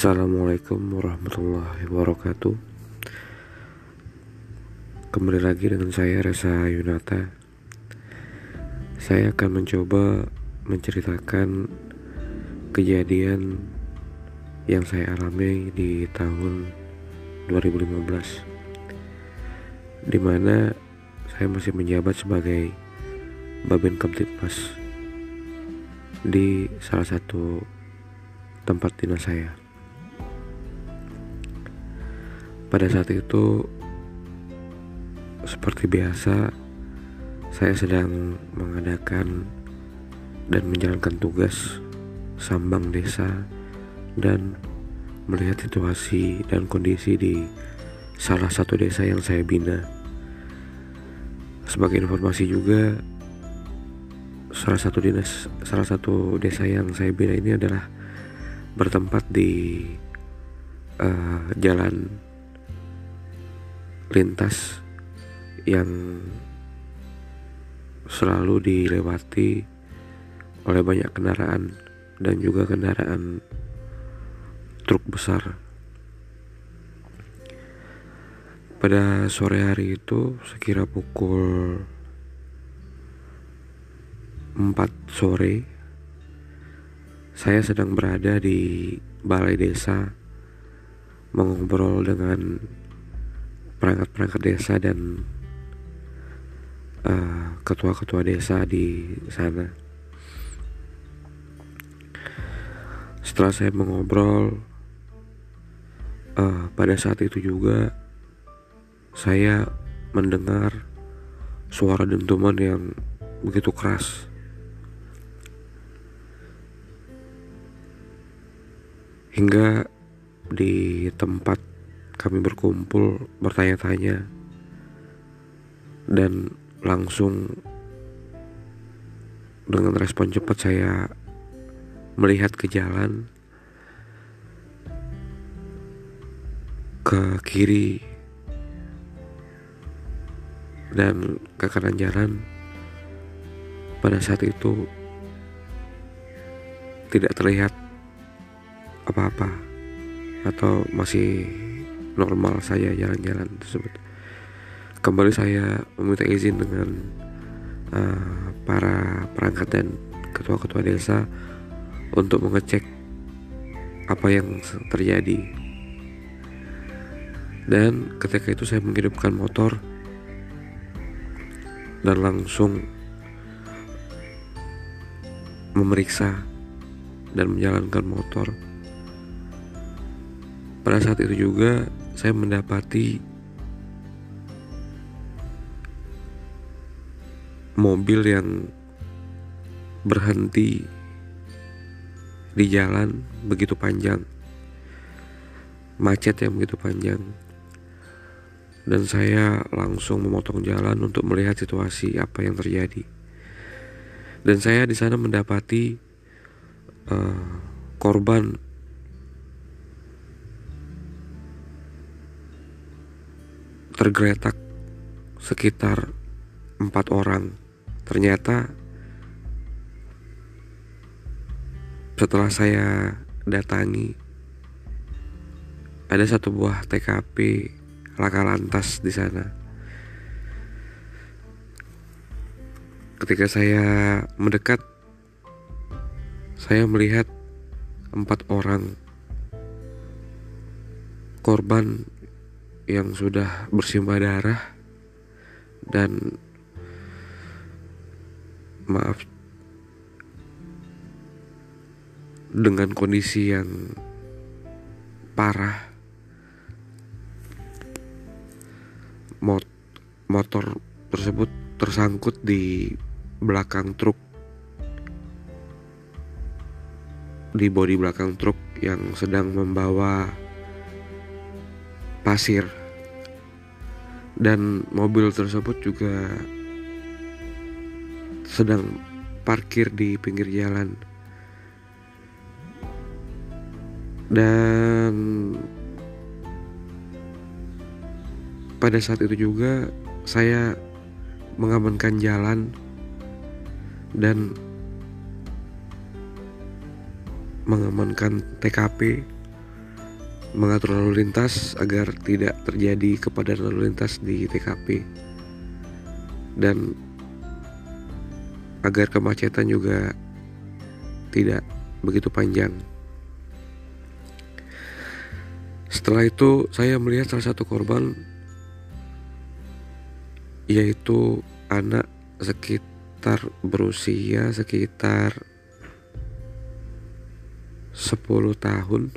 Assalamualaikum warahmatullahi wabarakatuh Kembali lagi dengan saya Reza Yunata Saya akan mencoba menceritakan kejadian yang saya alami di tahun 2015 Di mana saya masih menjabat sebagai Babin Kamtipmas di salah satu tempat dinas saya. Pada saat itu, seperti biasa, saya sedang mengadakan dan menjalankan tugas sambang desa dan melihat situasi dan kondisi di salah satu desa yang saya bina. Sebagai informasi juga, salah satu dinas salah satu desa yang saya bina ini adalah bertempat di uh, jalan lintas yang selalu dilewati oleh banyak kendaraan dan juga kendaraan truk besar. Pada sore hari itu sekira pukul 4 sore saya sedang berada di balai desa mengobrol dengan perangkat-perangkat desa dan uh, ketua-ketua desa di sana. Setelah saya mengobrol, uh, pada saat itu juga saya mendengar suara dentuman yang begitu keras. hingga di tempat kami berkumpul bertanya-tanya dan langsung dengan respon cepat saya melihat ke jalan ke kiri dan ke kanan jalan. Pada saat itu tidak terlihat apa-apa atau masih normal saya jalan-jalan tersebut. Kembali saya meminta izin dengan uh, para perangkat dan ketua-ketua desa untuk mengecek apa yang terjadi. Dan ketika itu saya menghidupkan motor dan langsung memeriksa dan menjalankan motor pada saat itu juga saya mendapati mobil yang berhenti di jalan begitu panjang. Macet yang begitu panjang. Dan saya langsung memotong jalan untuk melihat situasi apa yang terjadi. Dan saya di sana mendapati uh, korban tergeletak sekitar empat orang. Ternyata setelah saya datangi ada satu buah TKP laka lantas di sana. Ketika saya mendekat, saya melihat empat orang korban yang sudah bersimbah darah. Dan maaf dengan kondisi yang parah mot motor tersebut tersangkut di belakang truk di bodi belakang truk yang sedang membawa pasir dan mobil tersebut juga sedang parkir di pinggir jalan. Dan pada saat itu juga saya mengamankan jalan dan mengamankan TKP mengatur lalu lintas agar tidak terjadi kepadatan lalu lintas di TKP dan agar kemacetan juga tidak begitu panjang. Setelah itu saya melihat salah satu korban yaitu anak sekitar berusia sekitar 10 tahun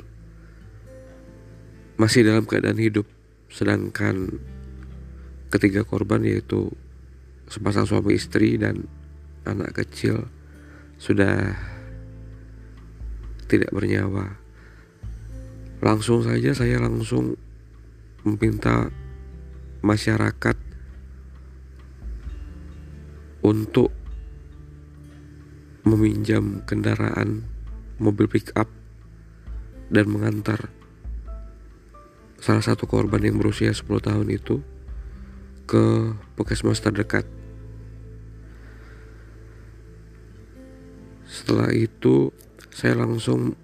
masih dalam keadaan hidup. Sedangkan ketiga korban yaitu sepasang suami istri dan anak kecil sudah tidak bernyawa. Langsung saja saya langsung meminta masyarakat untuk meminjam kendaraan mobil pick up dan mengantar salah satu korban yang berusia 10 tahun itu ke puskesmas terdekat. Setelah itu saya langsung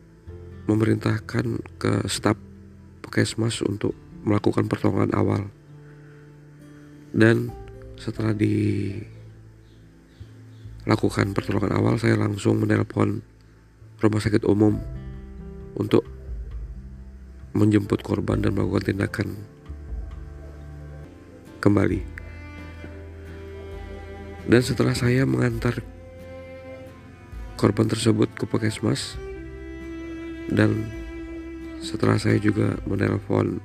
memerintahkan ke staf puskesmas untuk melakukan pertolongan awal. Dan setelah di lakukan pertolongan awal saya langsung menelpon rumah sakit umum untuk menjemput korban dan melakukan tindakan kembali. Dan setelah saya mengantar korban tersebut ke puskesmas dan setelah saya juga menelpon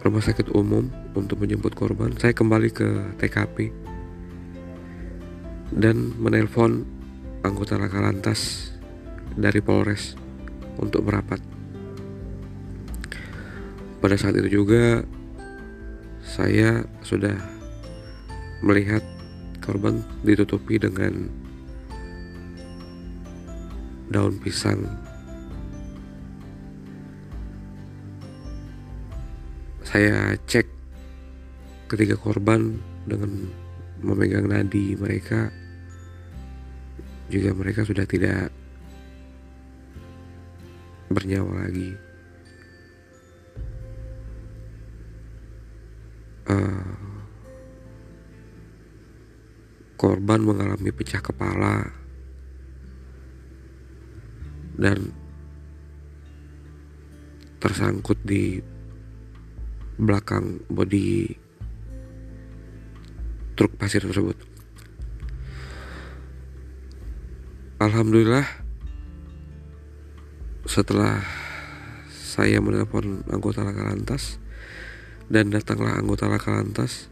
rumah sakit umum untuk menjemput korban, saya kembali ke TKP dan menelpon anggota laka lantas dari Polres untuk merapat. Pada saat itu juga saya sudah melihat korban ditutupi dengan daun pisang. Saya cek ketiga korban dengan memegang nadi mereka juga mereka sudah tidak bernyawa lagi. Uh, korban mengalami pecah kepala dan tersangkut di belakang bodi truk pasir tersebut. Alhamdulillah setelah saya menelpon anggota laka lantas dan datanglah anggota laka lantas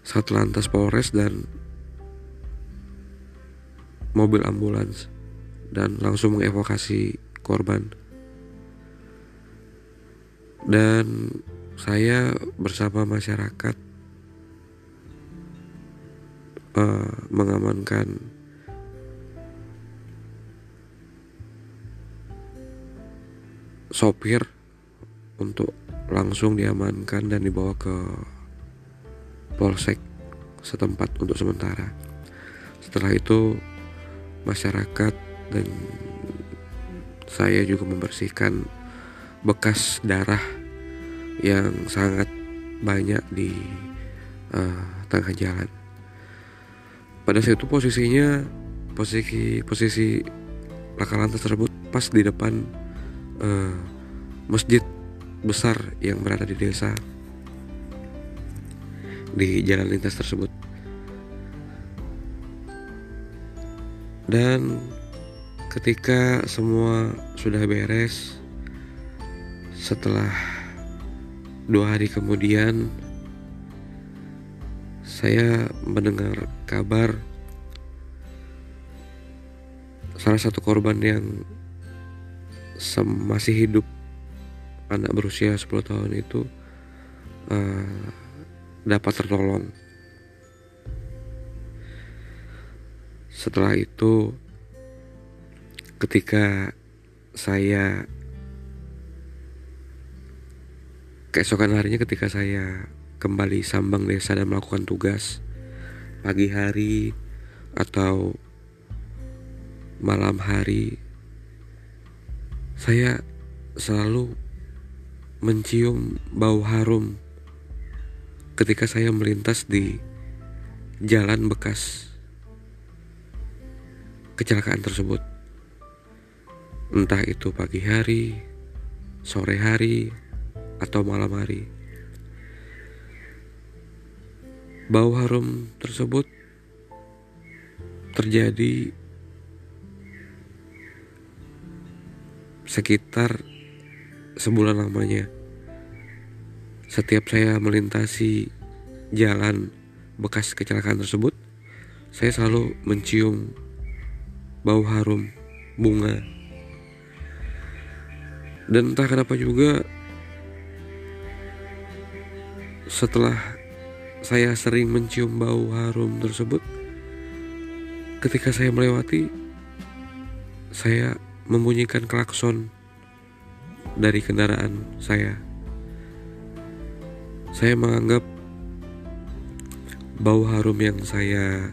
satu lantas Polres dan mobil ambulans dan langsung mengevokasi korban. Dan saya bersama masyarakat uh, mengamankan sopir untuk langsung diamankan dan dibawa ke polsek setempat untuk sementara. Setelah itu masyarakat dan saya juga membersihkan bekas darah yang sangat banyak di uh, tengah jalan. Pada saat itu posisinya posisi posisi laka lantas tersebut pas di depan uh, masjid besar yang berada di desa di jalan lintas tersebut. Dan ketika semua sudah beres setelah dua hari kemudian saya mendengar kabar salah satu korban yang masih hidup anak berusia 10 tahun itu uh, dapat tertolong. Setelah itu ketika saya keesokan harinya ketika saya kembali sambang desa dan melakukan tugas pagi hari atau malam hari Saya selalu mencium bau harum ketika saya melintas di jalan bekas kecelakaan tersebut. Entah itu pagi hari, sore hari, atau malam hari. Bau harum tersebut terjadi sekitar sebulan lamanya. Setiap saya melintasi jalan bekas kecelakaan tersebut, saya selalu mencium bau harum bunga. Dan entah kenapa juga setelah saya sering mencium bau harum tersebut, ketika saya melewati, saya membunyikan klakson dari kendaraan saya. Saya menganggap bau harum yang saya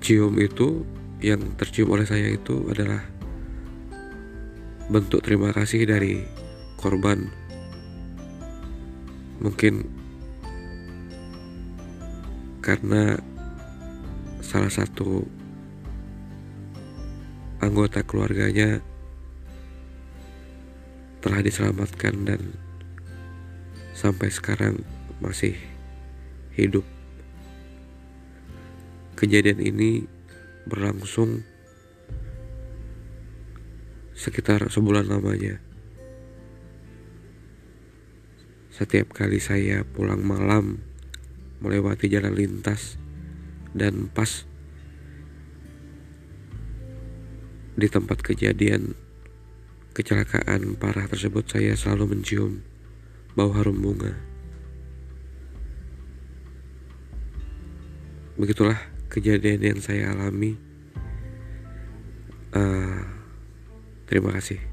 cium itu, yang tercium oleh saya itu adalah bentuk terima kasih dari korban. Mungkin karena salah satu anggota keluarganya telah diselamatkan dan sampai sekarang masih hidup. Kejadian ini berlangsung sekitar sebulan lamanya. Setiap kali saya pulang malam melewati jalan lintas dan pas di tempat kejadian kecelakaan parah tersebut saya selalu mencium bau harum bunga. Begitulah kejadian yang saya alami. Uh, terima kasih.